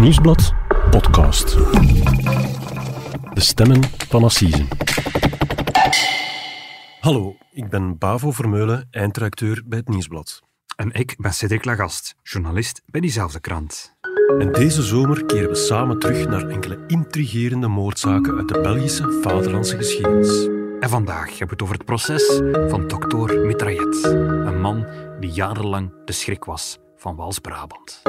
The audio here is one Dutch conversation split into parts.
Nieuwsblad podcast. De stemmen van Assise. Hallo, ik ben Bavo Vermeulen, eindredacteur bij het Nieuwsblad. En ik ben Cedric Lagast, journalist bij diezelfde krant. En deze zomer keren we samen terug naar enkele intrigerende moordzaken uit de Belgische vaderlandse geschiedenis. En vandaag hebben we het over het proces van dokter Mitraillet. Een man die jarenlang de schrik was van Wals-Brabant.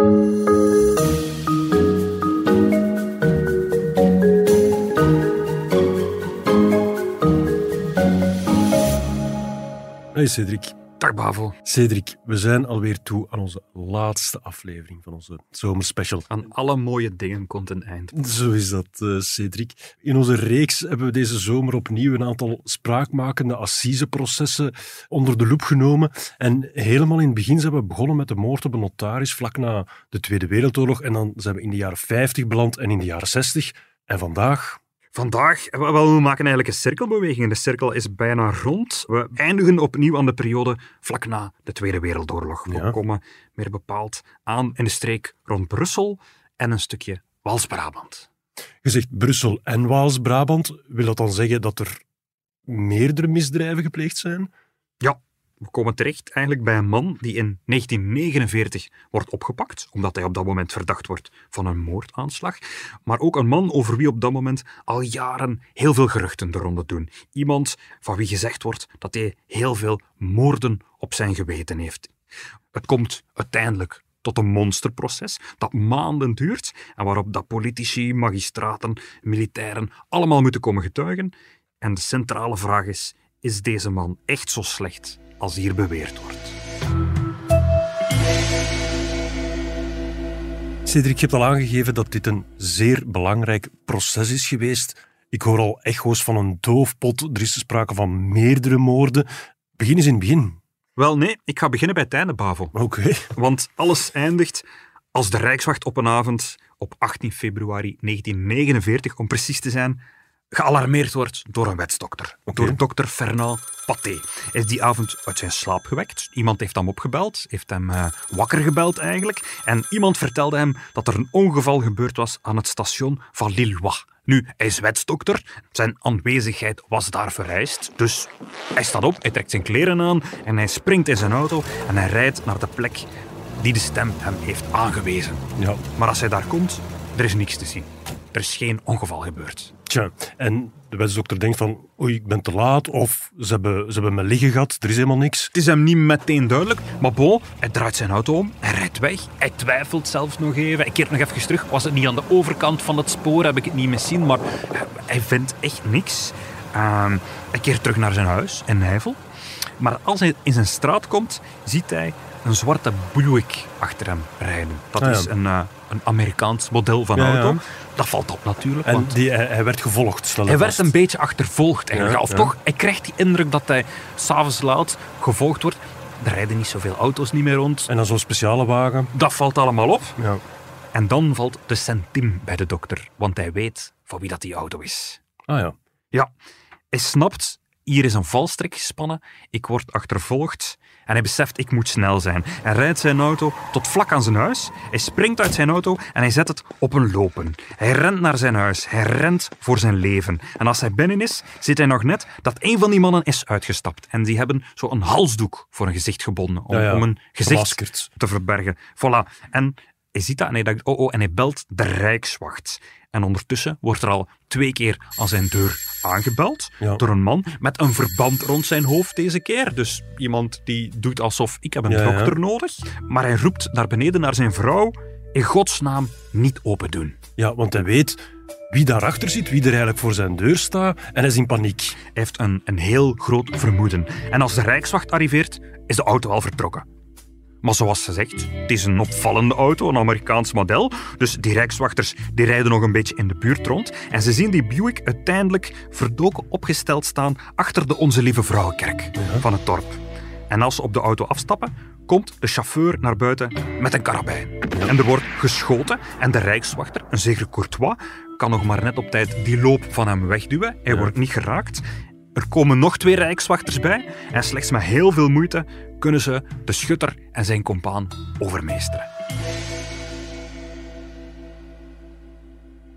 Hey Cedric. Dag Bavo. Cedric, we zijn alweer toe aan onze laatste aflevering van onze zomerspecial. Aan alle mooie dingen komt een eind. Zo is dat, eh, Cedric. In onze reeks hebben we deze zomer opnieuw een aantal spraakmakende assiseprocessen onder de loep genomen. En helemaal in het begin zijn we begonnen met de moord op een notaris vlak na de Tweede Wereldoorlog. En dan zijn we in de jaren 50 beland en in de jaren 60. En vandaag Vandaag, wel, we maken eigenlijk een cirkelbeweging. De cirkel is bijna rond. We eindigen opnieuw aan de periode vlak na de Tweede Wereldoorlog. We Ja. komen meer bepaald aan in de streek rond Brussel en een stukje Wals-Brabant. Je zegt Brussel en Waals-Brabant. Wil dat dan zeggen dat er meerdere misdrijven gepleegd zijn? Ja, we komen terecht eigenlijk bij een man die in 1949 wordt opgepakt, omdat hij op dat moment verdacht wordt van een moordaanslag. Maar ook een man over wie op dat moment al jaren heel veel geruchten de ronde doen. Iemand van wie gezegd wordt dat hij heel veel moorden op zijn geweten heeft. Het komt uiteindelijk tot een monsterproces dat maanden duurt en waarop dat politici, magistraten, militairen allemaal moeten komen getuigen. En de centrale vraag is, is deze man echt zo slecht als hier beweerd wordt? Cedric, je hebt al aangegeven dat dit een zeer belangrijk proces is geweest. Ik hoor al echo's van een doofpot. Er is sprake van meerdere moorden. Begin eens in het begin. Wel nee, ik ga beginnen bij het einde, Bavo. Oké. Want alles eindigt als de Rijkswacht op een avond op 18 februari 1949, om precies te zijn, gealarmeerd wordt door een wetsdokter. Door dokter Fernand Paté. Hij is die avond uit zijn slaap gewekt. Iemand heeft hem opgebeld, heeft hem eh, wakker gebeld eigenlijk. En iemand vertelde hem dat er een ongeval gebeurd was aan het station van Lillois. Nu, hij is wetsdokter. Zijn aanwezigheid was daar vereist. Dus hij staat op, hij trekt zijn kleren aan en hij springt in zijn auto en hij rijdt naar de plek die de stem hem heeft aangewezen. Ja. Maar als hij daar komt, er is niks te zien. Er is geen ongeval gebeurd. Tja, en de wetsdokter denkt van, oei, ik ben te laat, of ze hebben, ze hebben me liggen gehad, er is helemaal niks. Het is hem niet meteen duidelijk, maar bon, hij draait zijn auto om, hij rijdt weg, hij twijfelt zelfs nog even, hij keert nog even terug. Was het niet aan de overkant van het spoor, heb ik het niet meer zien, maar hij vindt echt niks. Ehm, hij keert terug naar zijn huis in Nijvel. Maar als hij in zijn straat komt, ziet hij een zwarte Buick achter hem rijden. Dat Ah, ja. is een, eh, een Amerikaans model van Ja, ja. auto. Dat valt op natuurlijk, En want die, hij, hij werd gevolgd, stel hij werd een beetje achtervolgd eigenlijk. Ja, of toch, hij krijgt die indruk dat hij s'avonds laat gevolgd wordt. Er rijden niet zoveel auto's niet meer rond. En dan zo'n speciale wagen. Dat valt allemaal op. Ja. En dan valt de centim bij de dokter, want hij weet van wie dat die auto is. Ah ja. Ja, hij snapt, hier is een valstrik gespannen, ik word achtervolgd en hij beseft, ik moet snel zijn. Hij rijdt zijn auto tot vlak aan zijn huis, hij springt uit zijn auto en hij zet het op een lopen. Hij rent naar zijn huis, hij rent voor zijn leven. En als hij binnen is, ziet hij nog net dat een van die mannen is uitgestapt. En die hebben zo een halsdoek voor een gezicht gebonden, om, Ja, ja. om een gezicht Gemaskerd. te verbergen. Voilà. En hij ziet dat en hij denkt, oh oh, en hij belt de Rijkswacht. En ondertussen wordt er al twee keer aan zijn deur aangebeld Ja. door een man met een verband rond zijn hoofd deze keer. Dus iemand die doet alsof ik heb een Ja, ja. dokter nodig. Maar hij roept naar beneden naar zijn vrouw, in godsnaam niet open doen. ja, want hij weet wie daarachter zit, wie er eigenlijk voor zijn deur staat, en hij is in paniek. Hij heeft een, een heel groot vermoeden. En als de Rijkswacht arriveert, is de auto al vertrokken. Maar zoals gezegd, het is een opvallende auto, een Amerikaans model. Dus die rijkswachters die rijden nog een beetje in de buurt rond. En ze zien die Buick uiteindelijk verdoken opgesteld staan achter de Onze Lieve Vrouwenkerk van het dorp. En als ze op de auto afstappen, komt de chauffeur naar buiten met een karabijn. En er wordt geschoten en de rijkswachter, een zekere Courtois, kan nog maar net op tijd die loop van hem wegduwen. Hij wordt niet geraakt. Er komen nog twee rijkswachters bij en slechts met heel veel moeite kunnen ze de schutter en zijn compaan overmeesteren.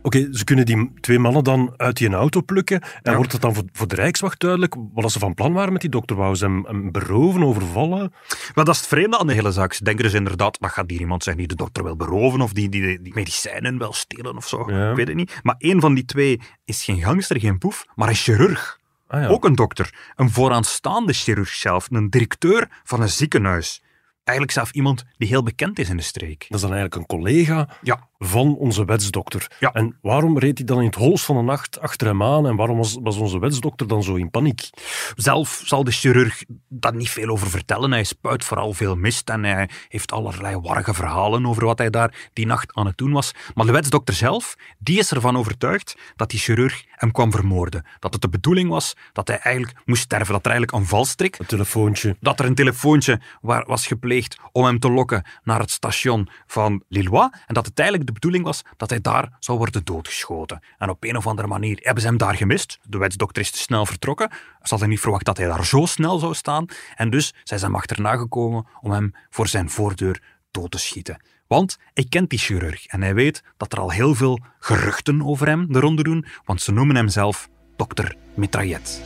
Oké, ze kunnen die twee mannen dan uit die auto plukken. En Ja. wordt het dan voor, voor de Rijkswacht duidelijk wat ze van plan waren met die dokter? Wou ze hem, hem beroven, overvallen? Maar dat is het vreemde aan de hele zaak. Ze denken dus inderdaad, dat gaat hier iemand zijn die de dokter wil beroven of die, die, die medicijnen wil stelen of zo. Ja. Ik weet het niet. Maar één van die twee is geen gangster, geen boef, maar een chirurg. Ah ja. Ook een dokter. Een vooraanstaande chirurg zelf. Een directeur van een ziekenhuis. Eigenlijk zelf iemand die heel bekend is in de streek. Dat is dan eigenlijk een collega Ja. Van onze wetsdokter. Ja. En waarom reed hij dan in het hols van de nacht achter hem aan? En waarom was, was onze wetsdokter dan zo in paniek? Zelf zal de chirurg daar niet veel over vertellen. Hij spuit vooral veel mist en hij heeft allerlei warge verhalen over wat hij daar die nacht aan het doen was. Maar de wetsdokter zelf, die is ervan overtuigd dat die chirurg hem kwam vermoorden. Dat het de bedoeling was dat hij eigenlijk moest sterven. Dat er eigenlijk een valstrik Het telefoontje. dat er een telefoontje was gepleegd om hem te lokken naar het station van Lillois en dat het eigenlijk de bedoeling was dat hij daar zou worden doodgeschoten. En op een of andere manier hebben ze hem daar gemist. De wetsdokter is te snel vertrokken. Ze hadden niet verwacht dat hij daar zo snel zou staan. En dus zijn ze achterna gekomen om hem voor zijn voordeur dood te schieten. Want hij kent die chirurg en hij weet dat er al heel veel geruchten over hem de ronde doen, want ze noemen hem zelf dokter Mitraillet.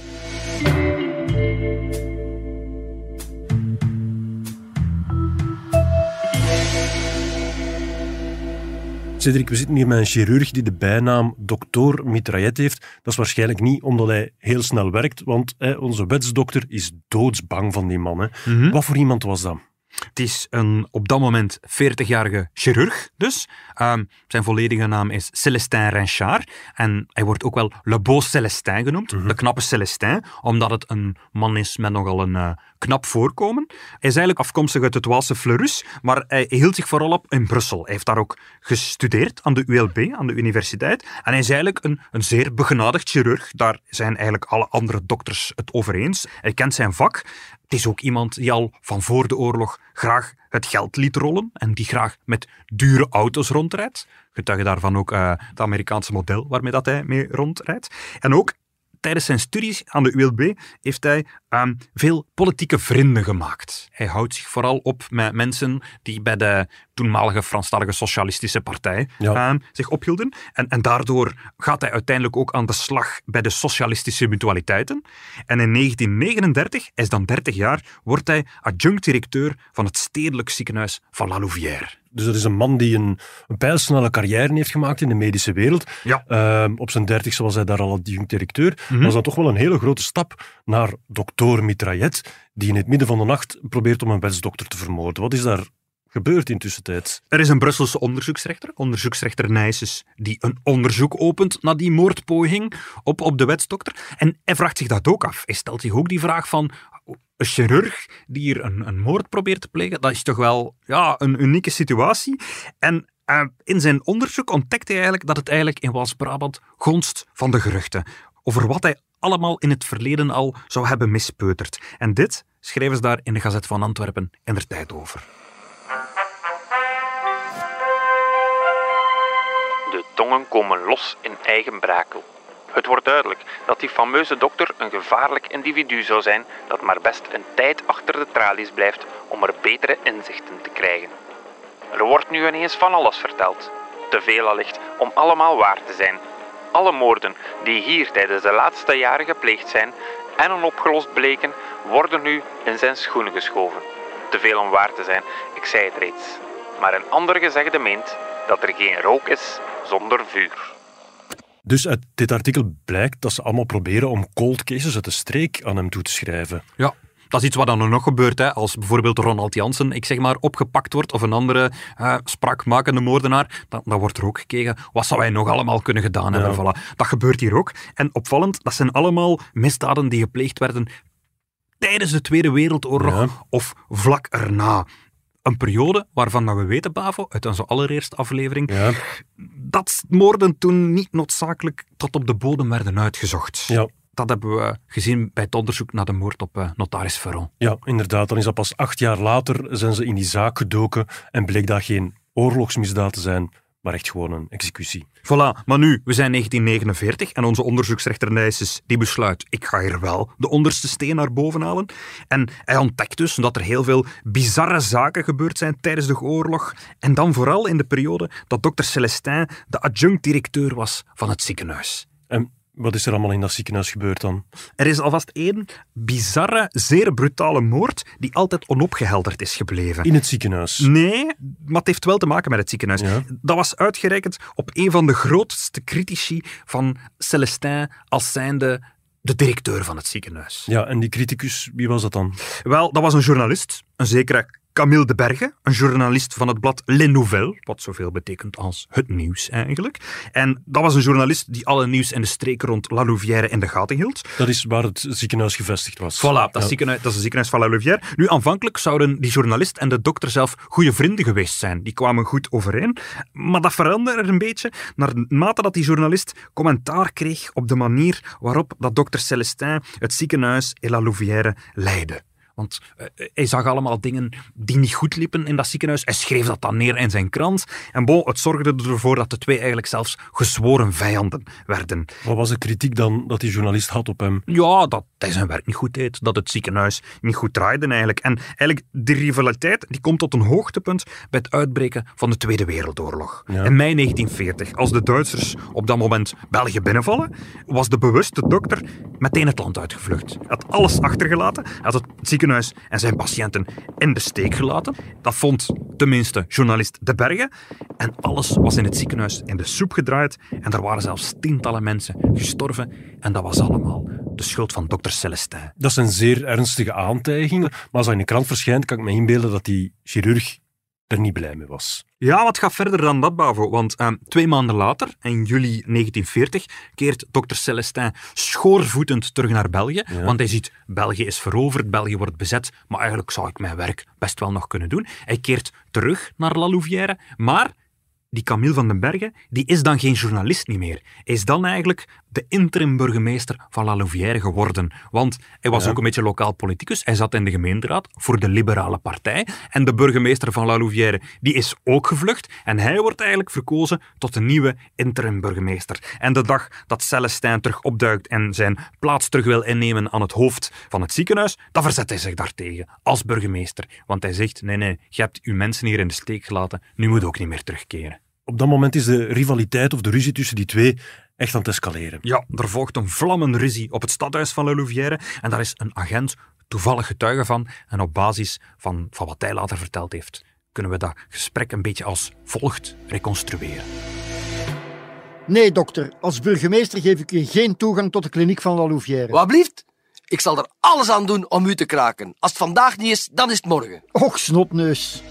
Cedric, we zitten hier met een chirurg die de bijnaam dokter Mitraillet heeft. Dat is waarschijnlijk niet omdat hij heel snel werkt, want hè, onze wetsdokter is doodsbang van die man. Hè. Wat voor iemand was dat? Het is een op dat moment 40-jarige chirurg, dus. Ehm, zijn volledige naam is Célestin Rinchard. En hij wordt ook wel Le Beau Célestin genoemd, de knappe Célestin, omdat het een man is met nogal een eh, knap voorkomen. Hij is eigenlijk afkomstig uit het Waalse Fleurus, maar hij hield zich vooral op in Brussel. Hij heeft daar ook gestudeerd aan de ULB, aan de universiteit. En hij is eigenlijk een, een zeer begenadigd chirurg. Daar zijn eigenlijk alle andere dokters het over eens. Hij kent zijn vak. Het is ook iemand die al van voor de oorlog graag het geld liet rollen en die graag met dure auto's rondrijdt. Getuige daarvan ook eh, het Amerikaanse model waarmee dat hij mee rondrijdt. En ook tijdens zijn studies aan de ULB heeft hij ehm, veel politieke vrienden gemaakt. Hij houdt zich vooral op met mensen die bij de toenmalige Franstalige Socialistische Partij Ja. ehm, zich ophielden. En, en daardoor gaat hij uiteindelijk ook aan de slag bij de Socialistische Mutualiteiten. En in 1939, hij is dan 30 jaar, wordt hij adjunct-directeur van het stedelijk ziekenhuis van La Louvière. Dus dat is een man die een, een pijlsnelle carrière heeft gemaakt in de medische wereld. Ja. Ehm, op zijn dertigste was hij daar al adjunct-directeur. Mhm. Dat was dan toch wel een hele grote stap naar dokter Mitraillet, die in het midden van de nacht probeert om een wetsdokter te vermoorden. Wat is daar gebeurd in tussentijd? Er is een Brusselse onderzoeksrechter, onderzoeksrechter Nijsses, die een onderzoek opent naar die moordpoging op, op de wetsdokter. En hij vraagt zich dat ook af. Hij stelt zich ook die vraag van, een chirurg die hier een, een moord probeert te plegen, dat is toch wel ja, een unieke situatie. En eh, in zijn onderzoek ontdekt hij eigenlijk dat het eigenlijk in Wals-Brabant gonst van de geruchten. Over wat hij allemaal in het verleden al zou hebben mispeuterd. En dit schrijven ze daar in de Gazet van Antwerpen in der tijd over. De tongen komen los in eigen brakel. Het wordt duidelijk dat die fameuze dokter een gevaarlijk individu zou zijn dat maar best een tijd achter de tralies blijft om er betere inzichten te krijgen. Er wordt nu ineens van alles verteld. Te veel allicht om allemaal waar te zijn. Alle moorden die hier tijdens de laatste jaren gepleegd zijn en onopgelost bleken, worden nu in zijn schoenen geschoven. Te veel om waar te zijn, ik zei het reeds. Maar een ander gezegde meent dat er geen rook is zonder vuur. Dus uit dit artikel blijkt dat ze allemaal proberen om cold cases uit de streek aan hem toe te schrijven. Ja, dat is iets wat dan nog gebeurt. Hè. Als bijvoorbeeld Ronald Jansen, ik zeg maar, opgepakt wordt of een andere eh spraakmakende moordenaar, dan, dan wordt er ook gekeken, wat zou hij nog allemaal kunnen gedaan hebben. Voilà. Dat gebeurt hier ook. En opvallend, dat zijn allemaal misdaden die gepleegd werden tijdens de Tweede Wereldoorlog Ja. of vlak erna. Een periode waarvan dat we weten, Bavo, uit onze allereerste aflevering, Ja, dat moorden toen niet noodzakelijk tot op de bodem werden uitgezocht. ja. Dat hebben we gezien bij het onderzoek naar de moord op eh, notaris Ferron. Ja, inderdaad. Dan is dat pas acht jaar later zijn ze in die zaak gedoken en bleek dat geen oorlogsmisdaad te zijn, maar echt gewoon een executie. Voilà, maar nu, we zijn 1949 en onze onderzoeksrechter Nijsses die besluit, ik ga hier wel de onderste steen naar boven halen. En hij ontdekt dus dat er heel veel bizarre zaken gebeurd zijn tijdens de oorlog. En dan vooral in de periode dat dokter Celestin de adjunct-directeur was van het ziekenhuis. En wat is er allemaal in dat ziekenhuis gebeurd dan? Er is alvast één bizarre, zeer brutale moord die altijd onopgehelderd is gebleven. In het ziekenhuis? Nee, maar het heeft wel te maken met het ziekenhuis. Ja. Dat was uitgerekend op een van de grootste critici van Celestin als zijnde de directeur van het ziekenhuis. Ja, en die criticus, wie was dat dan? Wel, dat was een journalist, een zekere Camille de Berge, een journalist van het blad Les Nouvelles, wat zoveel betekent als het nieuws eigenlijk. En dat was een journalist die alle nieuws in de streken rond La Louvière in de gaten hield. Dat is waar het ziekenhuis gevestigd was. Voilà, dat, Ja. ziekenhuis, dat is het ziekenhuis van La Louvière. Nu, aanvankelijk zouden die journalist en de dokter zelf goede vrienden geweest zijn. Die kwamen goed overeen. Maar dat veranderde een beetje naarmate dat die journalist commentaar kreeg op de manier waarop dat dokter Celestin het ziekenhuis in La Louvière leidde. Want eh, hij zag allemaal dingen die niet goed liepen in dat ziekenhuis. Hij schreef dat dan neer in zijn krant. En bon, het zorgde ervoor dat de twee eigenlijk zelfs gezworen vijanden werden. Wat was de kritiek dan dat die journalist had op hem? Ja, dat hij zijn werk niet goed deed. Dat het ziekenhuis niet goed draaide eigenlijk. En eigenlijk, die rivaliteit die komt tot een hoogtepunt bij het uitbreken van de Tweede Wereldoorlog. Ja. In mei 1940, als de Duitsers op dat moment België binnenvallen, was de bewuste dokter meteen het land uitgevlucht. Hij had alles achtergelaten. Hij had het ziekenhuis en zijn patiënten in de steek gelaten. Dat vond tenminste journalist De Berge. En alles was in het ziekenhuis in de soep gedraaid. En er waren zelfs tientallen mensen gestorven. En dat was allemaal de schuld van dokter Celestin. Dat zijn zeer ernstige aantijgingen, maar als dat in de krant verschijnt, kan ik me inbeelden dat die chirurg er niet blij mee was. Ja, wat gaat verder dan dat, Bavo? Want ehm, twee maanden later, in juli 1940, keert dokter Celestin schoorvoetend terug naar België. Ja. Want hij ziet, België is veroverd, België wordt bezet, maar eigenlijk zou ik mijn werk best wel nog kunnen doen. Hij keert terug naar La Louvière, maar die Camille van den Bergen, die is dan geen journalist niet meer. Hij is dan eigenlijk de interim-burgemeester van La Louvière geworden. Want hij was Ja. ook een beetje lokaal politicus. Hij zat in de gemeenteraad voor de Liberale Partij. En de burgemeester van La Louvière, die is ook gevlucht. En hij wordt eigenlijk verkozen tot de nieuwe interim-burgemeester. En de dag dat Celestijn terug opduikt en zijn plaats terug wil innemen aan het hoofd van het ziekenhuis, dan verzet hij zich daartegen als burgemeester. Want hij zegt, nee, nee, je hebt uw mensen hier in de steek gelaten, nu moet ook niet meer terugkeren. Op dat moment is de rivaliteit of de ruzie tussen die twee echt aan het escaleren. Ja, er volgt een vlammende ruzie op het stadhuis van La Louvière en daar is een agent toevallig getuige van. En op basis van, van wat hij later verteld heeft, kunnen we dat gesprek een beetje als volgt reconstrueren. Nee, dokter. Als burgemeester geef ik u geen toegang tot de kliniek van La Louvière. Wat blieft? Ik zal er alles aan doen om u te kraken. Als het vandaag niet is, dan is het morgen. Och, snotneus.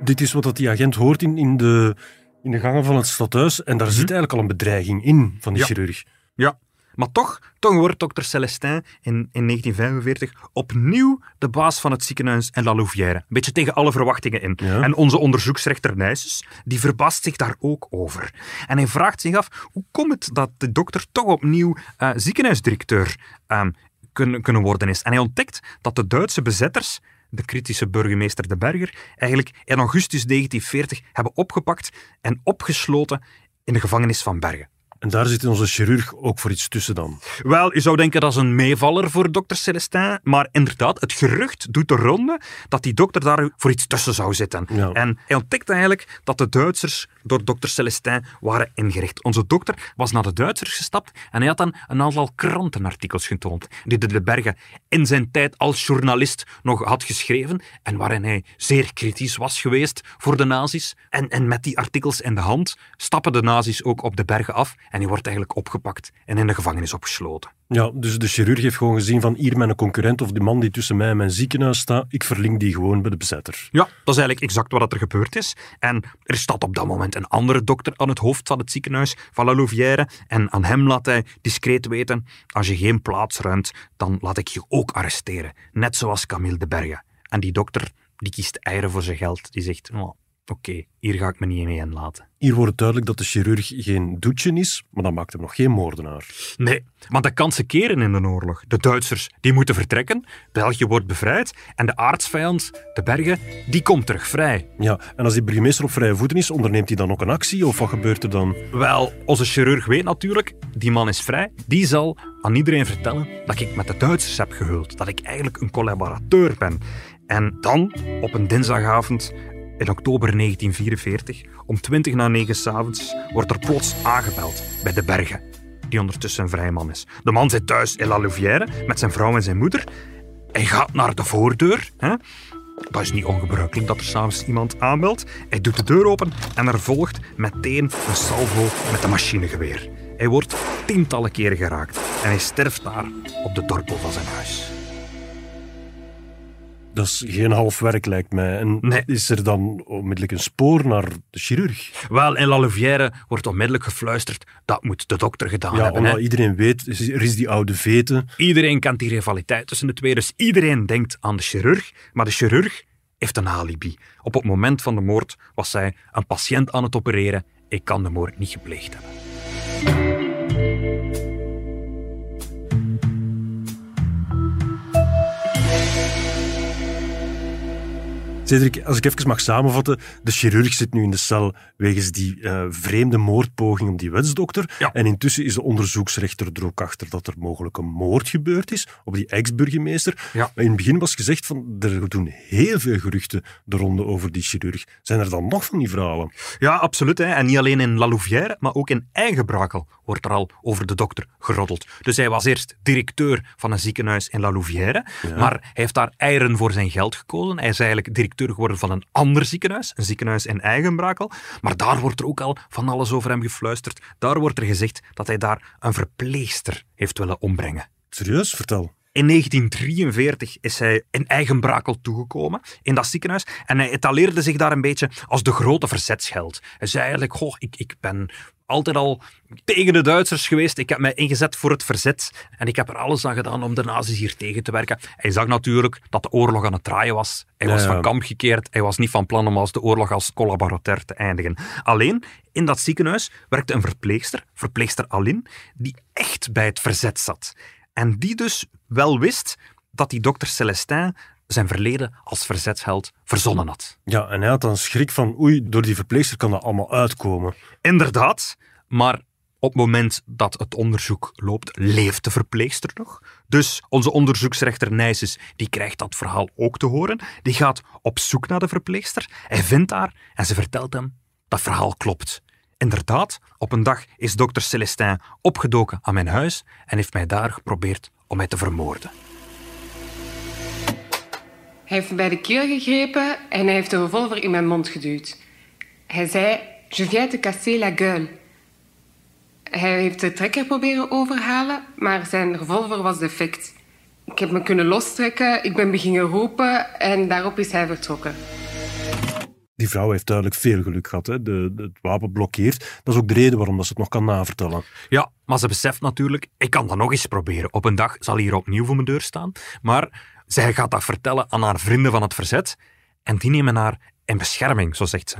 Dit is wat dat die agent hoort in, in, de, in de gangen van het stadhuis en daar zit eigenlijk al een bedreiging in van die Ja. chirurg. Ja, maar toch, toch wordt dokter Celestin in, in 1945 opnieuw de baas van het ziekenhuis in La Louvière. Een beetje tegen alle verwachtingen in. Ja. En onze onderzoeksrechter Nijsses, die verbaast zich daar ook over. En hij vraagt zich af, hoe komt het dat de dokter toch opnieuw eh, ziekenhuisdirecteur ehm, kunnen, kunnen worden is? En hij ontdekt dat de Duitse bezetters de kritische burgemeester De Berger, eigenlijk in augustus 1940 hebben opgepakt en opgesloten in de gevangenis van Bergen. En daar zit onze chirurg ook voor iets tussen dan. Wel, je zou denken dat is een meevaller voor dokter Celestin, maar inderdaad, het gerucht doet de ronde dat die dokter daar voor iets tussen zou zitten. Ja. En hij ontdekte eigenlijk dat de Duitsers door dokter Celestin waren ingericht. Onze dokter was naar de Duitsers gestapt en hij had dan een aantal krantenartikels getoond die de De Berge in zijn tijd als journalist nog had geschreven en waarin hij zeer kritisch was geweest voor de nazi's. En, en met die artikels in de hand stappen de nazi's ook op de bergen af en hij wordt eigenlijk opgepakt en in de gevangenis opgesloten. Ja, dus de chirurg heeft gewoon gezien van hier mijn concurrent of die man die tussen mij en mijn ziekenhuis staat, ik verlink die gewoon bij de bezetter. Ja, dat is eigenlijk exact wat er gebeurd is. En er staat op dat moment een andere dokter aan het hoofd van het ziekenhuis van La Louvière. En aan hem laat hij discreet weten, als je geen plaats ruimt, dan laat ik je ook arresteren. Net zoals Camille de Berge. En die dokter, die kiest eieren voor zijn geld. Die zegt, oh, Oké, hier ga ik me niet mee inlaten. Hier wordt duidelijk dat de chirurg geen doetje is, maar dat maakt hem nog geen moordenaar. Nee, maar de kansen keren in de oorlog. De Duitsers die moeten vertrekken, België wordt bevrijd en de aardsvijand, de bergen, die komt terug vrij. Ja, en als die burgemeester op vrije voeten is, onderneemt hij dan ook een actie of wat gebeurt er dan? Wel, onze chirurg weet natuurlijk, die man is vrij. Die zal aan iedereen vertellen dat ik met de Duitsers heb gehuld. Dat ik eigenlijk een collaborateur ben. En dan, op een dinsdagavond, in oktober 1944, om 20 na 9 s'avonds, wordt er plots aangebeld bij de Bergen, die ondertussen een vrij man is. De man zit thuis in La Louvière met zijn vrouw en zijn moeder. Hij gaat naar de voordeur. Hè? Dat is niet ongebruikelijk dat er s'avonds iemand aanbelt. Hij doet de deur open en er volgt meteen een salvo met een machinegeweer. Hij wordt tientallen keren geraakt en hij sterft daar op de dorpel van zijn huis. Dat is geen half werk, lijkt mij. En Nee. is er dan onmiddellijk een spoor naar de chirurg? Wel, in La Louvière wordt onmiddellijk gefluisterd dat moet de dokter gedaan Ja, hebben. omdat hè. iedereen weet, er is die oude vete. Iedereen kent die rivaliteit tussen de twee, dus iedereen denkt aan de chirurg. Maar de chirurg heeft een alibi. Op het moment van de moord was zij een patiënt aan het opereren. Ik kan de moord niet gepleegd hebben. Cedric, als ik even mag samenvatten, de chirurg zit nu in de cel wegens die eh, vreemde moordpoging op die wetsdokter. Ja. En intussen is de onderzoeksrechter er ook achter dat er mogelijk een moord gebeurd is op die ex-burgemeester. Ja. Maar in het begin was gezegd van, er doen heel veel geruchten de ronde over die chirurg. Zijn er dan nog van die verhalen? Ja, absoluut. Hè. En niet alleen in La Louvière, maar ook in Eigenbrakel wordt er al over de dokter geroddeld. Dus hij was eerst directeur van een ziekenhuis in La Louvière, maar hij heeft daar eieren voor zijn geld gekozen. Hij is eigenlijk directeur geworden van een ander ziekenhuis, een ziekenhuis in Eigenbrakel. Maar daar wordt er ook al van alles over hem gefluisterd. Daar wordt er gezegd dat hij daar een verpleegster heeft willen ombrengen. Serieus? Vertel. In 1943 is hij in Eigenbrakel toegekomen, in dat ziekenhuis. En hij etaleerde zich daar een beetje als de grote verzetsheld. Hij zei eigenlijk, goh, ik, ik ben altijd al tegen de Duitsers geweest. Ik heb mij ingezet voor het verzet. En ik heb er alles aan gedaan om de nazi's hier tegen te werken. Hij zag natuurlijk dat de oorlog aan het draaien was. Hij was Ja, van kamp gekeerd. Hij was niet van plan om als de oorlog als collaborateur te eindigen. Alleen, in dat ziekenhuis werkte een verpleegster, verpleegster Aline, die echt bij het verzet zat. En die dus wel wist dat die dokter Celestin zijn verleden als verzetsheld verzonnen had. Ja, en hij had dan schrik van, oei, door die verpleegster kan dat allemaal uitkomen. Inderdaad, maar op het moment dat het onderzoek loopt, leeft de verpleegster nog. Dus onze onderzoeksrechter Nijsens, die krijgt dat verhaal ook te horen. Die gaat op zoek naar de verpleegster. Hij vindt haar en ze vertelt hem dat verhaal klopt. Inderdaad, op een dag is dokter Celestin opgedoken aan mijn huis en heeft mij daar geprobeerd om mij te vermoorden. Hij heeft me bij de keel gegrepen en hij heeft de revolver in mijn mond geduwd. Hij zei, je viens te casser la gueule. Hij heeft de trekker proberen overhalen, maar zijn revolver was defect. Ik heb me kunnen lostrekken, ik ben beginnen roepen en daarop is hij vertrokken. Die vrouw heeft duidelijk veel geluk gehad. Hè. De, de- het wapen blokkeert. Dat is ook de reden waarom dat ze het nog kan navertellen. Ja, maar ze beseft natuurlijk, ik kan dat nog eens proberen. Op een dag zal hij hier opnieuw voor mijn deur staan. Maar zij gaat dat vertellen aan haar vrienden van het verzet. En die nemen haar in bescherming, zo zegt ze.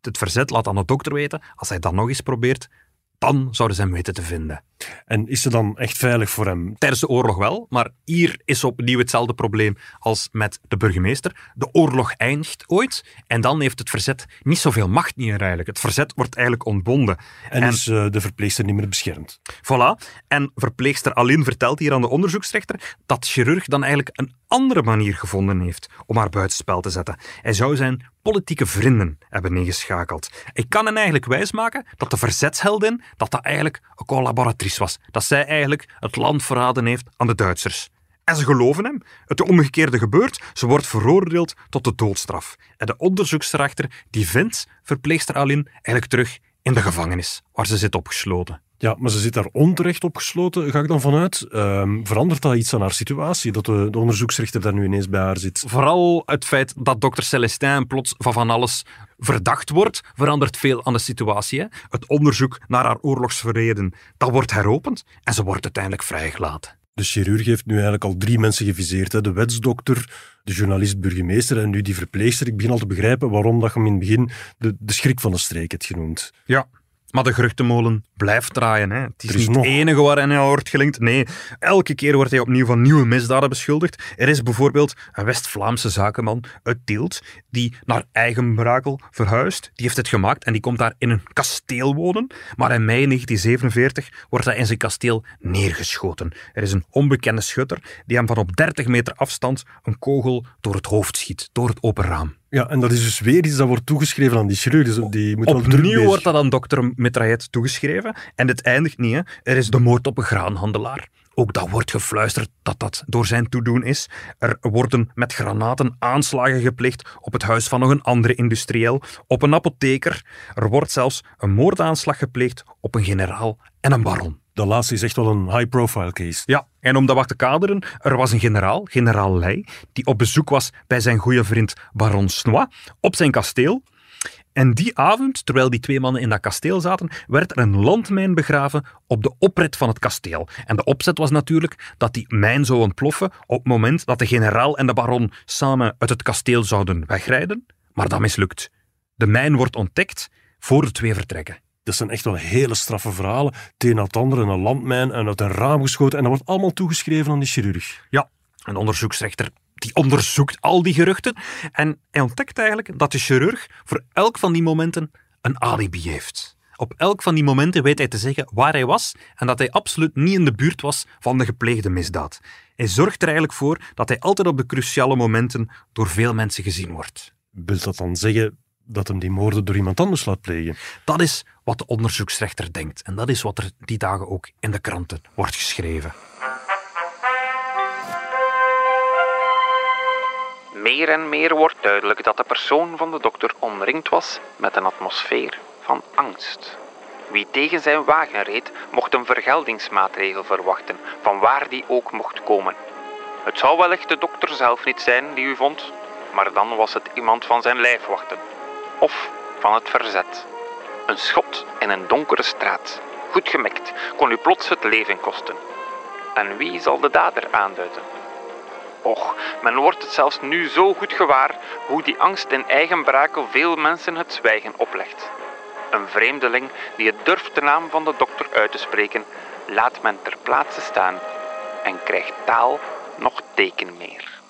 Het verzet laat aan de dokter weten, als hij dat nog eens probeert, dan zouden ze hem weten te vinden. En is ze dan echt veilig voor hem? Tijdens de oorlog wel, maar hier is opnieuw hetzelfde probleem als met de burgemeester. De oorlog eindigt ooit en dan heeft het verzet niet zoveel macht meer eigenlijk. Het verzet wordt eigenlijk ontbonden. En, is eh, de verpleegster niet meer beschermd? Voilà. En verpleegster Aline vertelt hier aan de onderzoeksrechter dat chirurg dan eigenlijk een andere manier gevonden heeft om haar buitenspel te zetten. Hij zou zijn politieke vrienden hebben ingeschakeld. Ik kan hen eigenlijk wijsmaken dat de verzetsheldin dat dat eigenlijk een collaboratrice was. Dat zij eigenlijk het land verraden heeft aan de Duitsers. En ze geloven hem. Het omgekeerde gebeurt. Ze wordt veroordeeld tot de doodstraf. En de onderzoeksrechter die vindt verpleegster Aline eigenlijk terug in de gevangenis, waar ze zit opgesloten. Ja, maar ze zit daar onterecht opgesloten, ga ik dan vanuit. Ehm, verandert dat iets aan haar situatie, dat de, de onderzoeksrechter daar nu ineens bij haar zit? Vooral het feit dat dokter Celestin plots van van alles verdacht wordt, verandert veel aan de situatie. Hè? Het onderzoek naar haar oorlogsverleden, dat wordt heropend en ze wordt uiteindelijk vrijgelaten. De chirurg heeft nu eigenlijk al drie mensen geviseerd. Hè. De wetsdokter, de journalist-burgemeester en nu die verpleegster. Ik begin al te begrijpen waarom dat je hem in het begin de, de schrik van de streek hebt genoemd. Ja, maar de geruchtenmolen blijft draaien. Hè. Het is, Er is niet nog- het enige waar hij wordt gelinkt. Nee, elke keer wordt hij opnieuw van nieuwe misdaden beschuldigd. Er is bijvoorbeeld een West-Vlaamse zakenman uit Tielt die naar Eigenbrakel verhuist. Die heeft het gemaakt en die komt daar in een kasteel wonen. Maar in mei 1947 wordt hij in zijn kasteel neergeschoten. Er is een onbekende schutter die hem van op 30 meter afstand een kogel door het hoofd schiet, door het open raam. Ja, en dat is dus weer iets dat wordt toegeschreven aan die chirurg. Dus die moet Opnieuw wordt dat aan dokter Mitraillet toegeschreven. En het eindigt niet. Hè. Er is de moord op een graanhandelaar. Ook dat wordt gefluisterd dat dat door zijn toedoen is. Er worden met granaten aanslagen gepleegd op het huis van nog een andere industrieel, op een apotheker. Er wordt zelfs een moordaanslag gepleegd op een generaal en een baron. Dat laatste is echt wel een high-profile case. Ja, en om dat wat te kaderen, er was een generaal, generaal Leij, die op bezoek was bij zijn goede vriend Baron Snois op zijn kasteel. En die avond, terwijl die twee mannen in dat kasteel zaten, werd er een landmijn begraven op de oprit van het kasteel. En de opzet was natuurlijk dat die mijn zou ontploffen op het moment dat de generaal en de baron samen uit het kasteel zouden wegrijden. Maar dat mislukt. De mijn wordt ontdekt voor de twee vertrekken. Dat zijn echt wel hele straffe verhalen. Het een het andere, een landmijn en uit een raam geschoten. En dat wordt allemaal toegeschreven aan die chirurg. Ja, een onderzoeksrechter die onderzoekt al die geruchten en hij ontdekt eigenlijk dat de chirurg voor elk van die momenten een alibi heeft. Op elk van die momenten weet hij te zeggen waar hij was en dat hij absoluut niet in de buurt was van de gepleegde misdaad. Hij zorgt er eigenlijk voor dat hij altijd op de cruciale momenten door veel mensen gezien wordt. Wil dat dan zeggen dat hem die moorden door iemand anders laat plegen? Dat is wat de onderzoeksrechter denkt en dat is wat er die dagen ook in de kranten wordt geschreven. Meer en meer wordt duidelijk dat de persoon van de dokter omringd was met een atmosfeer van angst. Wie tegen zijn wagen reed, mocht een vergeldingsmaatregel verwachten, van waar die ook mocht komen. Het zou wellicht de dokter zelf niet zijn die u vond, maar dan was het iemand van zijn lijfwachten. Of van het verzet. Een schot in een donkere straat, goed gemikt, kon u plots het leven kosten. En wie zal de dader aanduiden? Och, men wordt het zelfs nu zo goed gewaar hoe die angst in eigen brakel veel mensen het zwijgen oplegt. Een vreemdeling die het durft de naam van de dokter uit te spreken, laat men ter plaatse staan en krijgt taal nog teken meer.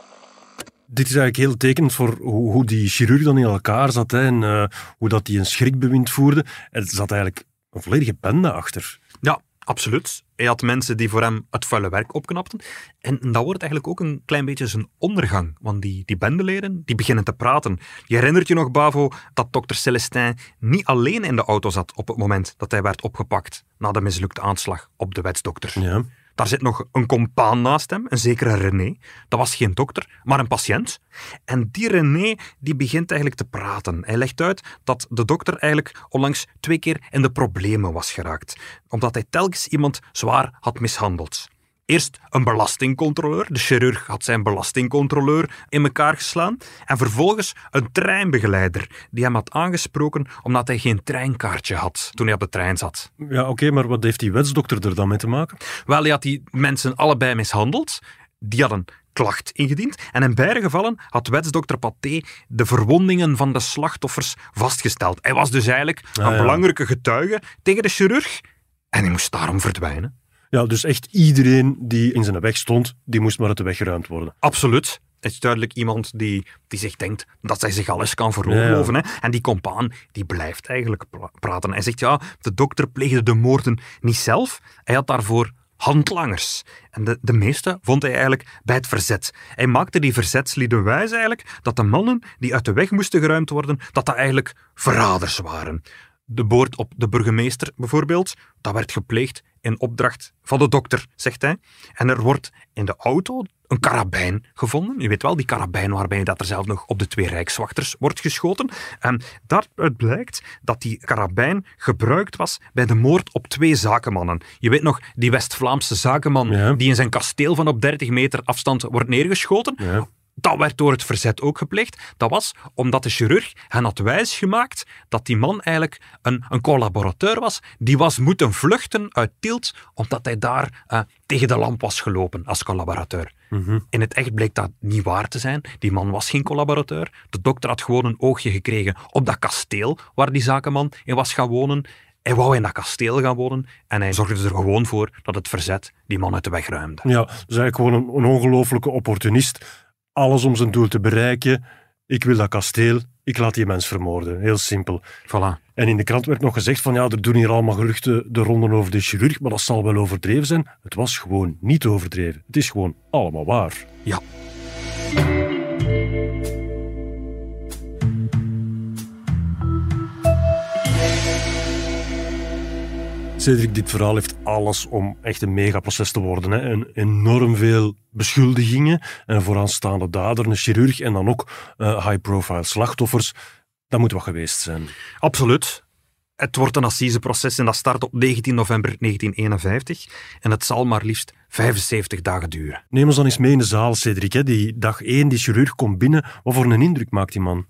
Dit is eigenlijk heel tekenend voor hoe, hoe die chirurg dan in elkaar zat hè, en eh, hoe dat hij een schrikbewind voerde. Er zat eigenlijk een volledige bende achter. Ja, absoluut. Hij had mensen die voor hem het vuile werk opknapten. En dat wordt eigenlijk ook een klein beetje zijn ondergang. Want die, die bendeleden, die beginnen te praten. Je herinnert je nog, Bavo, dat dokter Celestin niet alleen in de auto zat op het moment dat hij werd opgepakt na de mislukte aanslag op de wetsdokter. Ja. Daar zit nog een compaan naast hem, een zekere René. Dat was geen dokter, maar een patiënt. En die René die begint eigenlijk te praten. Hij legt uit dat de dokter eigenlijk onlangs twee keer in de problemen was geraakt. Omdat hij telkens iemand zwaar had mishandeld. Eerst een belastingcontroleur. De chirurg had zijn belastingcontroleur in elkaar geslaan. En vervolgens een treinbegeleider die hem had aangesproken omdat hij geen treinkaartje had toen hij op de trein zat. Ja, oké, maar wat heeft die wetsdokter er dan mee te maken? Wel, hij had die mensen allebei mishandeld. Die hadden klacht ingediend. En in beide gevallen had wetsdokter Paté de verwondingen van de slachtoffers vastgesteld. Hij was dus eigenlijk een Ah, ja. belangrijke getuige tegen de chirurg. En hij moest daarom verdwijnen. Ja, dus echt iedereen die in zijn weg stond, die moest maar uit de weg geruimd worden. Absoluut. Het is duidelijk iemand die, die zich denkt dat hij zich alles kan veroorloven. Hè? En die compaan die blijft eigenlijk pra- praten. Hij zegt, ja, de dokter pleegde de moorden niet zelf. Hij had daarvoor handlangers. En de, de meeste vond hij eigenlijk bij het verzet. Hij maakte die verzetslieden wijs eigenlijk dat de mannen die uit de weg moesten geruimd worden, dat dat eigenlijk verraders waren. De moord op de burgemeester bijvoorbeeld, dat werd gepleegd in opdracht van de dokter, zegt hij. En er wordt in de auto een karabijn gevonden. Je weet wel, die karabijn waarbij dat er zelf nog op de twee rijkswachters wordt geschoten. En daaruit blijkt dat die karabijn gebruikt was bij de moord op twee zakenmannen. Je weet nog, die West-Vlaamse zakenman Ja. die in zijn kasteel van op 30 meter afstand wordt neergeschoten. Ja. Dat werd door het verzet ook gepleegd. Dat was omdat de chirurg hen had wijsgemaakt dat die man eigenlijk een, een collaborateur was. Die was moeten vluchten uit Tielt, omdat hij daar uh, tegen de lamp was gelopen als collaborateur. In het echt bleek dat niet waar te zijn. Die man was geen collaborateur. De dokter had gewoon een oogje gekregen op dat kasteel waar die zakenman in was gaan wonen. Hij wou in dat kasteel gaan wonen en hij zorgde er gewoon voor dat het verzet die man uit de weg ruimde. Ja, dus eigenlijk gewoon een, een ongelofelijke opportunist. Alles om zijn doel te bereiken. Ik wil dat kasteel, ik laat die mens vermoorden. Heel simpel. Voilà. En in de krant werd nog gezegd van ja, er doen hier allemaal geruchten de ronden over de chirurg, maar dat zal wel overdreven zijn. Het was gewoon niet overdreven. Het is gewoon allemaal waar. Ja. Cedric, dit verhaal heeft alles om echt een megaproces te worden. Hè. En enorm veel beschuldigingen, een vooraanstaande dader, een chirurg en dan ook uh, high-profile slachtoffers. Dat moet wat geweest zijn. Absoluut. Het wordt een assiseproces en dat start op 19 november 1951 en het zal maar liefst 75 dagen duren. Neem ons dan eens mee in de zaal, Cedric. Hè. Die dag 1, die chirurg komt binnen. Wat voor een indruk maakt die man?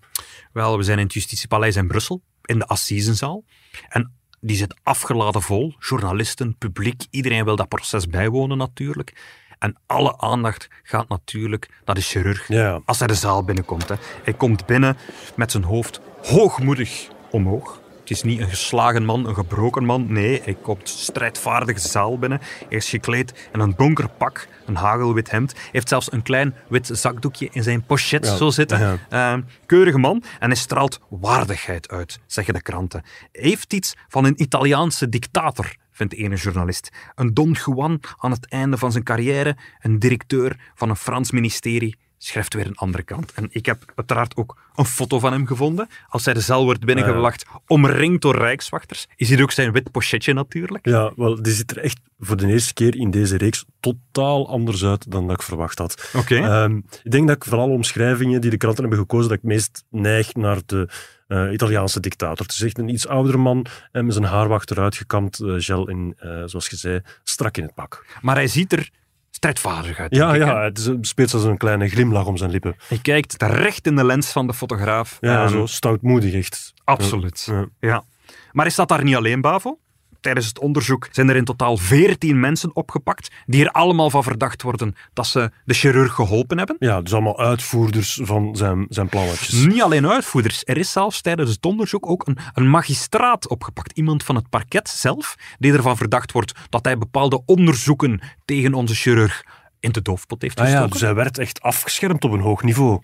Wel, we zijn in het Justitiepaleis in Brussel, in de assisenzaal. En die zit afgeladen vol. Journalisten, publiek, iedereen wil dat proces bijwonen natuurlijk. En alle aandacht gaat natuurlijk naar de chirurg Ja. als hij de zaal binnenkomt. Hè. Hij komt binnen met zijn hoofd hoogmoedig omhoog. Het is niet een geslagen man, een gebroken man. Nee, hij komt strijdvaardig de zaal binnen. Hij is gekleed in een donker pak, een hagelwit hemd. Hij heeft zelfs een klein wit zakdoekje in zijn pochet Ja, zo zitten. ja. Eh, keurige man en hij straalt waardigheid uit, zeggen de kranten. Hij heeft iets van een Italiaanse dictator, vindt de ene journalist. Een Don Juan aan het einde van zijn carrière, een directeur van een Frans ministerie, schrijft weer een andere kant. En ik heb uiteraard ook een foto van hem gevonden. Als hij de zaal wordt binnengewacht, omringd door rijkswachters. Je ziet ook zijn wit pochetje natuurlijk. Ja, wel, die ziet er echt voor de eerste keer in deze reeks totaal anders uit dan dat ik verwacht had. Oké. Ehm, ik denk dat ik alle omschrijvingen die de kranten hebben gekozen, dat ik meest neig naar de eh, Italiaanse dictator. Het is echt een iets oudere man en met zijn haar achteruit gekamd, eh, gel in, eh, zoals je zei, strak in het pak. Maar hij ziet er strijdvaardig uit. Ja, ik, ja, het is, speelt als een kleine glimlach om zijn lippen. Hij kijkt recht in de lens van de fotograaf. Ja, Ehm, zo stoutmoedig echt. Absoluut. Ja. Ja. Maar hij staat daar niet alleen, Bavo. Tijdens het onderzoek zijn er in totaal 14 mensen opgepakt die er allemaal van verdacht worden dat ze de chirurg geholpen hebben. Ja, dus allemaal uitvoerders van zijn, zijn plannetjes. Niet alleen uitvoerders. Er is zelfs tijdens het onderzoek ook een, een magistraat opgepakt. Iemand van het parket zelf, die ervan verdacht wordt dat hij bepaalde onderzoeken tegen onze chirurg in de doofpot heeft Ah ja, gestoken. dus hij werd echt afgeschermd op een hoog niveau.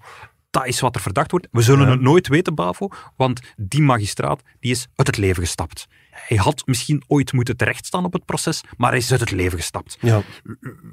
Dat is wat er verdacht wordt. We zullen Ja. het nooit weten, Bavo, want die magistraat die is uit het leven gestapt. Hij had misschien ooit moeten terechtstaan op het proces, maar hij is uit het leven gestapt. Ja.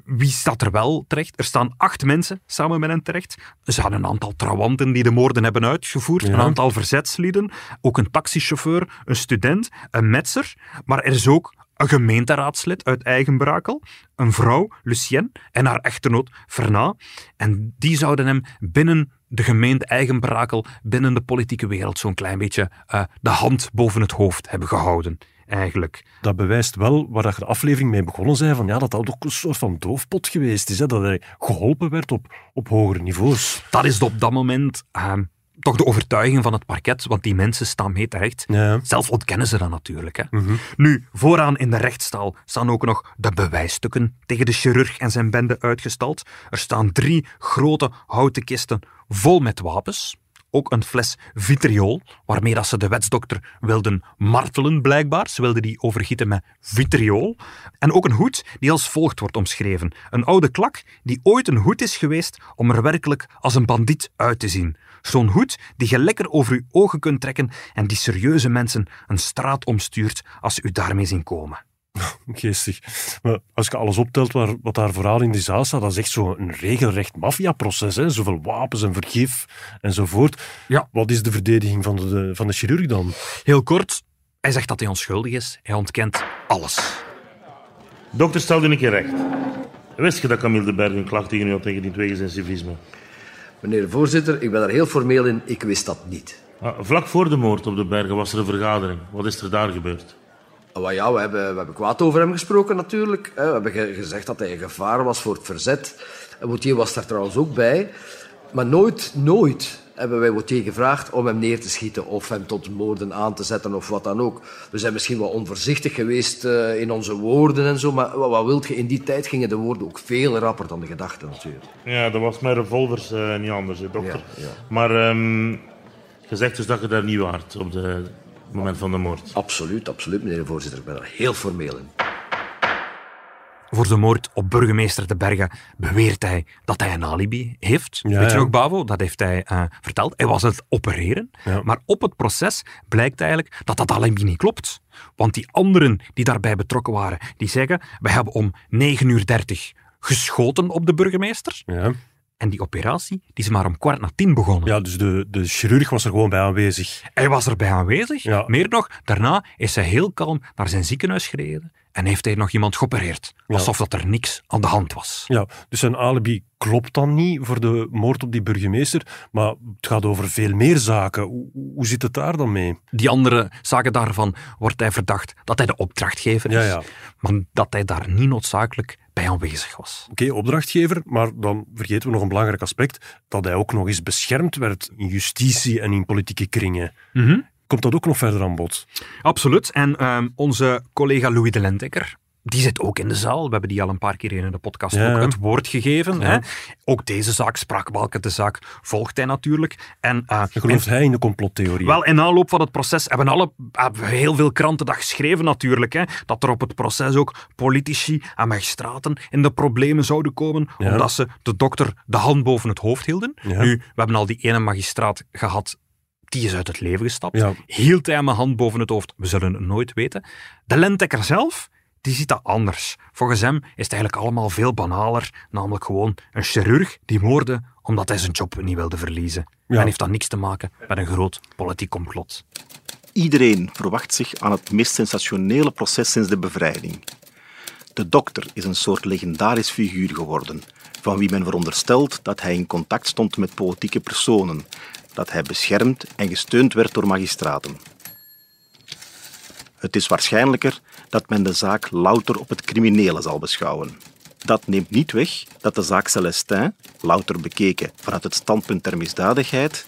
Wie staat er wel terecht? Er staan acht mensen samen met hen terecht. Er zijn een aantal trawanten die de moorden hebben uitgevoerd, Ja. een aantal verzetslieden, ook een taxichauffeur, een student, een metser, maar er is ook een gemeenteraadslid uit Eigenbrakel, een vrouw, Lucienne, en haar echtgenoot, Fernand. En die zouden hem binnen de gemeente Eigenbrakel, binnen de politieke wereld, zo'n klein beetje eh, de hand boven het hoofd hebben gehouden, eigenlijk. dat bewijst wel waar dat de aflevering mee begonnen zei, van ja, dat dat ook een soort van doofpot geweest is, hè, dat hij geholpen werd op, op hogere niveaus. Dat is op dat moment ehm, toch de overtuiging van het parket, want die mensen staan mee terecht. Ja. Zelf ontkennen ze dat natuurlijk. Hè. Nu, vooraan in de rechtszaal staan ook nog de bewijsstukken tegen de chirurg en zijn bende uitgestald. Er staan drie grote houten kisten vol met wapens. Ook een fles vitriol, waarmee dat ze de wetsdokter wilden martelen, blijkbaar. Ze wilden die overgieten met vitriol. En ook een hoed die als volgt wordt omschreven. Een oude klak die ooit een hoed is geweest om er werkelijk als een bandiet uit te zien. Zo'n hoed die je lekker over uw ogen kunt trekken en die serieuze mensen een straat omstuurt als ze u daarmee zien komen. Geestig. Maar als je alles optelt waar, wat daar vooral in die zaal staat, dat is echt zo'n regelrecht maffiaproces. hè. Zoveel wapens en vergif enzovoort. Ja. Wat is de verdediging van de, van de chirurg dan? Heel kort, hij zegt dat hij onschuldig is. Hij ontkent alles. Dokter, stel u een keer recht. Wist je dat Camille de Berg een klacht tegen u had tegen die wegens zijn civisme? Meneer de voorzitter, ik ben daar heel formeel in. Ik wist dat niet. Ah, vlak voor de moord op de Bergen was er een vergadering. Wat is er daar gebeurd? Maar ja, we hebben, we hebben kwaad over hem gesproken natuurlijk. We hebben ge- gezegd dat hij een gevaar was voor het verzet. Moutier was daar trouwens ook bij. Maar nooit, nooit hebben wij Wautier gevraagd om hem neer te schieten of hem tot moorden aan te zetten of wat dan ook. We zijn misschien wat onvoorzichtig geweest uh, in onze woorden en zo, maar wat, wat wilt je? In die tijd gingen de woorden ook veel rapper dan de gedachten natuurlijk. Ja, dat was met revolvers uh, niet anders, hè, dokter. Ja, ja. Maar um, gezegd dus dat je daar niet waard op het moment van de moord. Absoluut, absoluut, meneer de voorzitter. Ik ben er heel formeel in. Voor de moord op burgemeester De Bergen beweert hij dat hij een alibi heeft. Ja, Weet je nog, Bavo? Dat heeft hij uh, verteld. Hij was het opereren. Ja. Maar op het proces blijkt eigenlijk dat dat alibi niet klopt. Want die anderen die daarbij betrokken waren, die zeggen, we hebben om 9 uur 30 geschoten op de burgemeester. Ja, En die operatie die is maar om kwart na tien begonnen. ja dus de, de chirurg was er gewoon bij aanwezig. Hij was erbij aanwezig. Ja. Meer nog, daarna is hij heel kalm naar zijn ziekenhuis gereden en heeft hij nog iemand geopereerd. Ja. Alsof dat er niks aan de hand was. Ja, dus zijn alibi klopt dan niet voor de moord op die burgemeester, maar het gaat over veel meer zaken. Hoe, hoe zit het daar dan mee? Die andere zaken daarvan wordt hij verdacht dat hij de opdrachtgever is, Ja, ja. maar dat hij daar niet noodzakelijk bij aanwezig was. Oké, opdrachtgever, maar dan vergeten we nog een belangrijk aspect, dat hij ook nog eens beschermd werd in justitie en in politieke kringen. Komt dat ook nog verder aan bod? Absoluut. En ehm, onze collega Louis de Lentekker, die zit ook in de zaal. We hebben die al een paar keer in de podcast Ja, ook het woord gegeven. Ja. Hè? Ook deze zaak, spraakbalken de zaak, volgt hij natuurlijk. En, eh, Gelooft hij in de complottheorie? Wel, in aanloop van het proces hebben, alle, hebben heel veel kranten dat geschreven natuurlijk. Hè, dat er op het proces ook politici en magistraten in de problemen zouden komen. Ja. Omdat ze de dokter de hand boven het hoofd hielden. Nu, we hebben al die ene magistraat gehad. Die is uit het leven gestapt. Ja. Hield hij mijn hand boven het hoofd? We zullen het nooit weten. De Lentekker zelf, die ziet dat anders. Volgens hem is het eigenlijk allemaal veel banaler. Namelijk gewoon een chirurg die moordde omdat hij zijn job niet wilde verliezen. Ja. En heeft dat niks te maken met een groot politiek complot. Iedereen verwacht zich aan het meest sensationele proces sinds de bevrijding. De dokter is een soort legendarisch figuur geworden, van wie men veronderstelt dat hij in contact stond met politieke personen, dat hij beschermd en gesteund werd door magistraten. Het is waarschijnlijker dat men de zaak louter op het criminele zal beschouwen. Dat neemt niet weg dat de zaak Celestin, louter bekeken vanuit het standpunt der misdadigheid,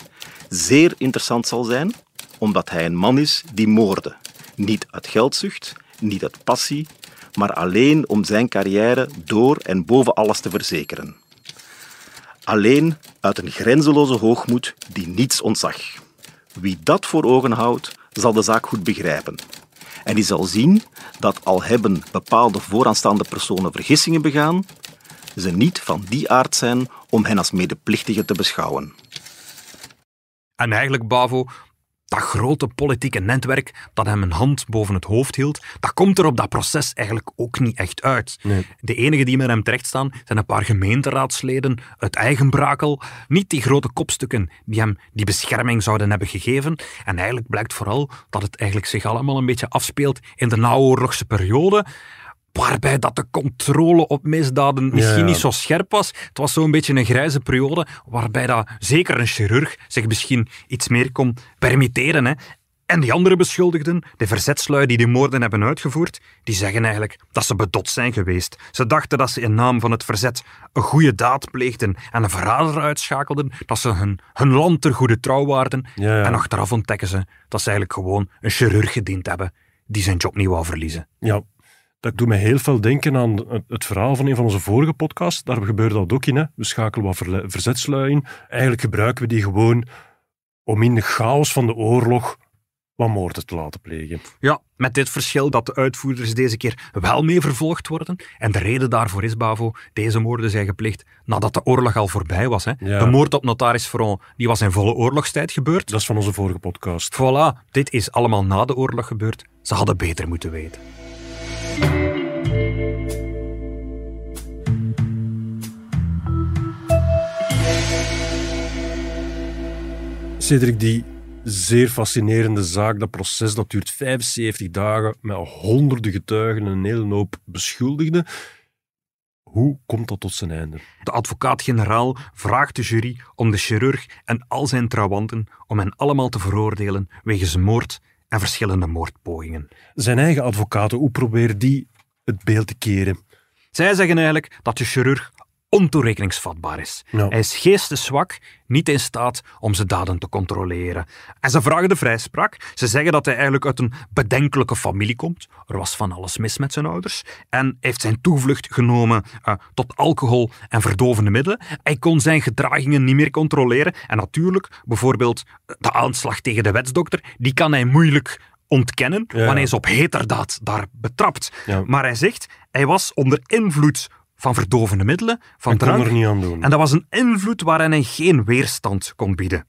zeer interessant zal zijn, omdat hij een man is die moordde. Niet uit geldzucht, niet uit passie, maar alleen om zijn carrière door en boven alles te verzekeren. Alleen uit een grenzeloze hoogmoed die niets ontzag. Wie dat voor ogen houdt, zal de zaak goed begrijpen. En die zal zien dat al hebben bepaalde vooraanstaande personen vergissingen begaan, ze niet van die aard zijn om hen als medeplichtige te beschouwen. En eigenlijk, Bavo, dat grote politieke netwerk dat hem een hand boven het hoofd hield, dat komt er op dat proces eigenlijk ook niet echt uit. Nee. De enigen die met hem terechtstaan zijn een paar gemeenteraadsleden uit Eigenbrakel. Niet die grote kopstukken die hem die bescherming zouden hebben gegeven. En eigenlijk blijkt vooral dat het eigenlijk zich allemaal een beetje afspeelt in de naoorlogse periode. Waarbij dat de controle op misdaden misschien ja. niet zo scherp was. Het was zo'n beetje een grijze periode, waarbij dat zeker een chirurg zich misschien iets meer kon permitteren. Hè. En die andere beschuldigden, de verzetslui die de moorden hebben uitgevoerd, die zeggen eigenlijk dat ze bedot zijn geweest. Ze dachten dat ze in naam van het verzet een goede daad pleegden en een verrader uitschakelden, dat ze hun, hun land ter goede trouw waarden. Ja, ja. En achteraf ontdekken ze dat ze eigenlijk gewoon een chirurg gediend hebben die zijn job niet wou verliezen. Ja, dat doet mij heel veel denken aan het, verhaal van een van onze vorige podcasts. Daar gebeurde dat ook in. Hè. We schakelen wat verle- verzetslui in. Eigenlijk gebruiken we die gewoon om in de chaos van de oorlog wat moorden te laten plegen. Ja, met dit verschil dat de uitvoerders deze keer wel mee vervolgd worden. En de reden daarvoor is, Bavo, deze moorden zijn gepleegd nadat de oorlog al voorbij was. Hè. Ja. De moord op notaris Veron die was in volle oorlogstijd gebeurd. Dat is van onze vorige podcast. Voilà, dit is allemaal na de oorlog gebeurd. Ze hadden beter moeten weten. Cedric, die zeer fascinerende zaak, dat proces, dat duurt 75 dagen met honderden getuigen en een hele hoop beschuldigden. Hoe komt dat tot zijn einde? De advocaat-generaal vraagt de jury om de chirurg en al zijn trawanten om hen allemaal te veroordelen wegens moord en verschillende moordpogingen. Zijn eigen advocaten, hoe proberen die het beeld te keren? Zij zeggen eigenlijk dat de chirurg ontoerekeningsvatbaar is. Hij is geesteszwak, niet in staat om zijn daden te controleren. En ze vragen de vrijspraak. Ze zeggen dat hij eigenlijk uit een bedenkelijke familie komt. Er was van alles mis met zijn ouders. En heeft zijn toevlucht genomen eh, tot alcohol en verdovende middelen. Hij kon zijn gedragingen niet meer controleren. En natuurlijk, bijvoorbeeld de aanslag tegen de wetsdokter, die kan hij moeilijk ontkennen, Ja. hij is op heterdaad daar betrapt. Ja. Maar hij zegt, hij was onder invloed van verdovende middelen, van En kon er niet aan doen. En dat was een invloed waaraan hij geen weerstand kon bieden.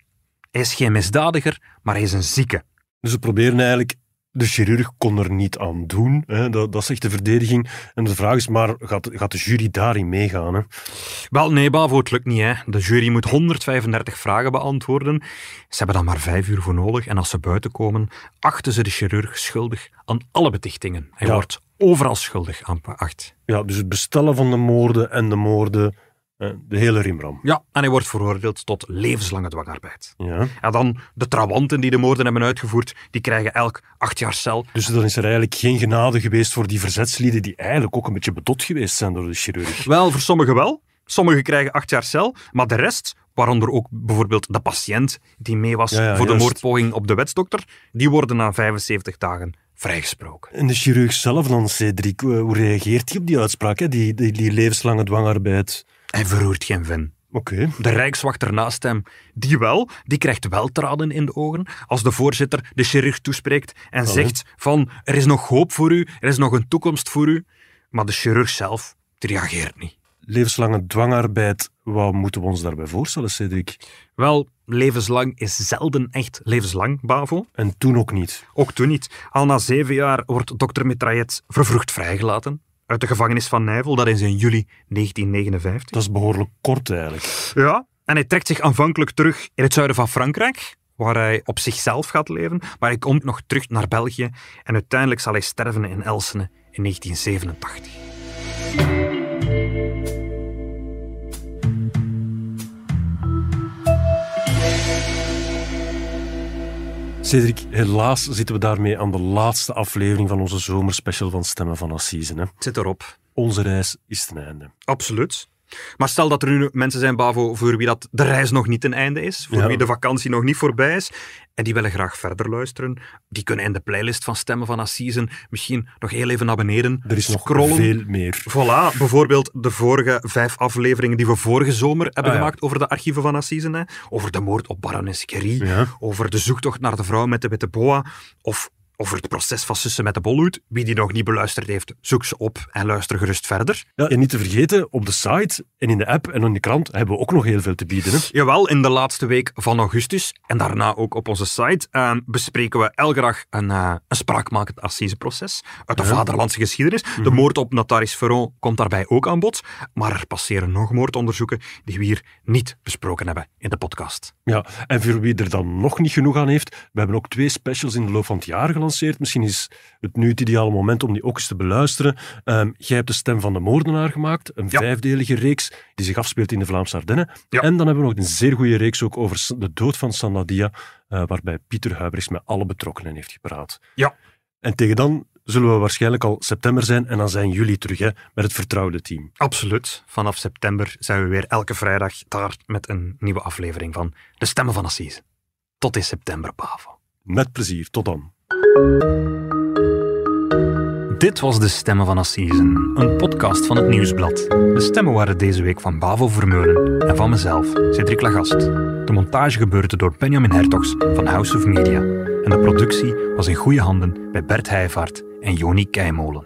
Hij is geen misdadiger, maar hij is een zieke. Dus ze proberen eigenlijk... De chirurg kon er niet aan doen. Hè? Dat, dat zegt de verdediging. En de vraag is maar, gaat, gaat de jury daarin meegaan? Hè? Wel, nee, Bavo, het lukt niet. Hè. De jury moet 135 vragen beantwoorden. Ze hebben dan maar vijf uur voor nodig. En als ze buiten komen, achten ze de chirurg schuldig aan alle betichtingen. Hij Ja. wordt overal schuldig aan geacht. Ja, dus het bestellen van de moorden en de moorden, hè, de hele rimram. Ja, en hij wordt veroordeeld tot levenslange dwangarbeid. Ja. En dan de trawanten die de moorden hebben uitgevoerd, die krijgen elk acht jaar cel. Dus dan is er eigenlijk geen genade geweest voor die verzetslieden die eigenlijk ook een beetje bedot geweest zijn door de chirurg. Wel, voor sommigen wel. Sommigen krijgen acht jaar cel, maar de rest, waaronder ook bijvoorbeeld de patiënt die mee was Ja, ja, voor de moordpoging op de wetsdokter, die worden na 75 dagen vrijgesproken. En de chirurg zelf dan, Cedric, hoe hoe reageert hij op die uitspraak, hè? Die, die, die levenslange dwangarbeid? Hij verroert geen vin. Oké. De rijkswachter naast hem, die wel, die krijgt wel tranen in de ogen als de voorzitter de chirurg toespreekt en zegt van er is nog hoop voor u, er is nog een toekomst voor u. Maar de chirurg zelf, die reageert niet. Levenslange dwangarbeid, wat moeten we ons daarbij voorstellen, Cedric? Wel, levenslang is zelden echt levenslang, Bavo. En toen ook niet. Ook toen niet. Al na zeven jaar wordt dokter Mitraillet vervroegd vrijgelaten uit de gevangenis van Nijvel. Dat is in juli 1959. Dat is behoorlijk kort eigenlijk. Ja, en hij trekt zich aanvankelijk terug in het zuiden van Frankrijk, waar hij op zichzelf gaat leven. Maar hij komt nog terug naar België en uiteindelijk zal hij sterven in Elsene in 1987. Cedric, helaas zitten we daarmee aan de laatste aflevering van onze zomerspecial van Stemmen van Assise. Hè? Het zit erop. Onze reis is ten einde. Absoluut. Maar stel dat er nu mensen zijn, Bavo, voor wie dat de reis nog niet ten einde is, voor Ja. wie de vakantie nog niet voorbij is, en die willen graag verder luisteren, die kunnen in de playlist van Stemmen van Assisen misschien nog heel even naar beneden Er is nog scrollen. veel meer. Voilà, bijvoorbeeld de vorige vijf afleveringen die we vorige zomer hebben Ah, ja. gemaakt over de archieven van Assisen. Hè. Over de moord op barones Curie, Ja. over de zoektocht naar de vrouw met de witte boa, of over het proces van Sussen met de bolhoed. Wie die nog niet beluisterd heeft, zoek ze op en luister gerust verder. Ja, en niet te vergeten, op de site en in de app en in de krant hebben we ook nog heel veel te bieden. Hè? Jawel, in de laatste week van augustus en daarna ook op onze site eh, bespreken we elke dag een, eh, een spraakmakend assiseproces uit de vaderlandse geschiedenis. De moord op notaris Ferron komt daarbij ook aan bod, maar er passeren nog moordonderzoeken die we hier niet besproken hebben in de podcast. Ja, en voor wie er dan nog niet genoeg aan heeft, we hebben ook twee specials in de loop van het jaar gelanceerd. Misschien is het nu het ideale moment om die ook eens te beluisteren. Ehm, jij hebt de stem van de moordenaar gemaakt, een Ja. vijfdelige reeks die zich afspeelt in de Vlaamse Ardennen. Ja. En dan hebben we nog een zeer goede reeks ook over de dood van Sandadia, eh, waarbij Pieter Huibrechts met alle betrokkenen heeft gepraat. Ja. En tegen dan zullen we waarschijnlijk al september zijn en dan zijn jullie terug hè, met het vertrouwde team. Absoluut. Vanaf september zijn we weer elke vrijdag daar met een nieuwe aflevering van De Stemmen van Assise. Tot in september, Bavo. Met plezier, tot dan. Dit was De Stemmen van Assisen, een podcast van het Nieuwsblad. De stemmen waren deze week van Bavo Vermeulen en van mezelf, Cedric Lagast. De montage gebeurde door Benjamin Hertogs van House of Media. En de productie was in goede handen bij Bert Heijvaart en Joni Keimolen.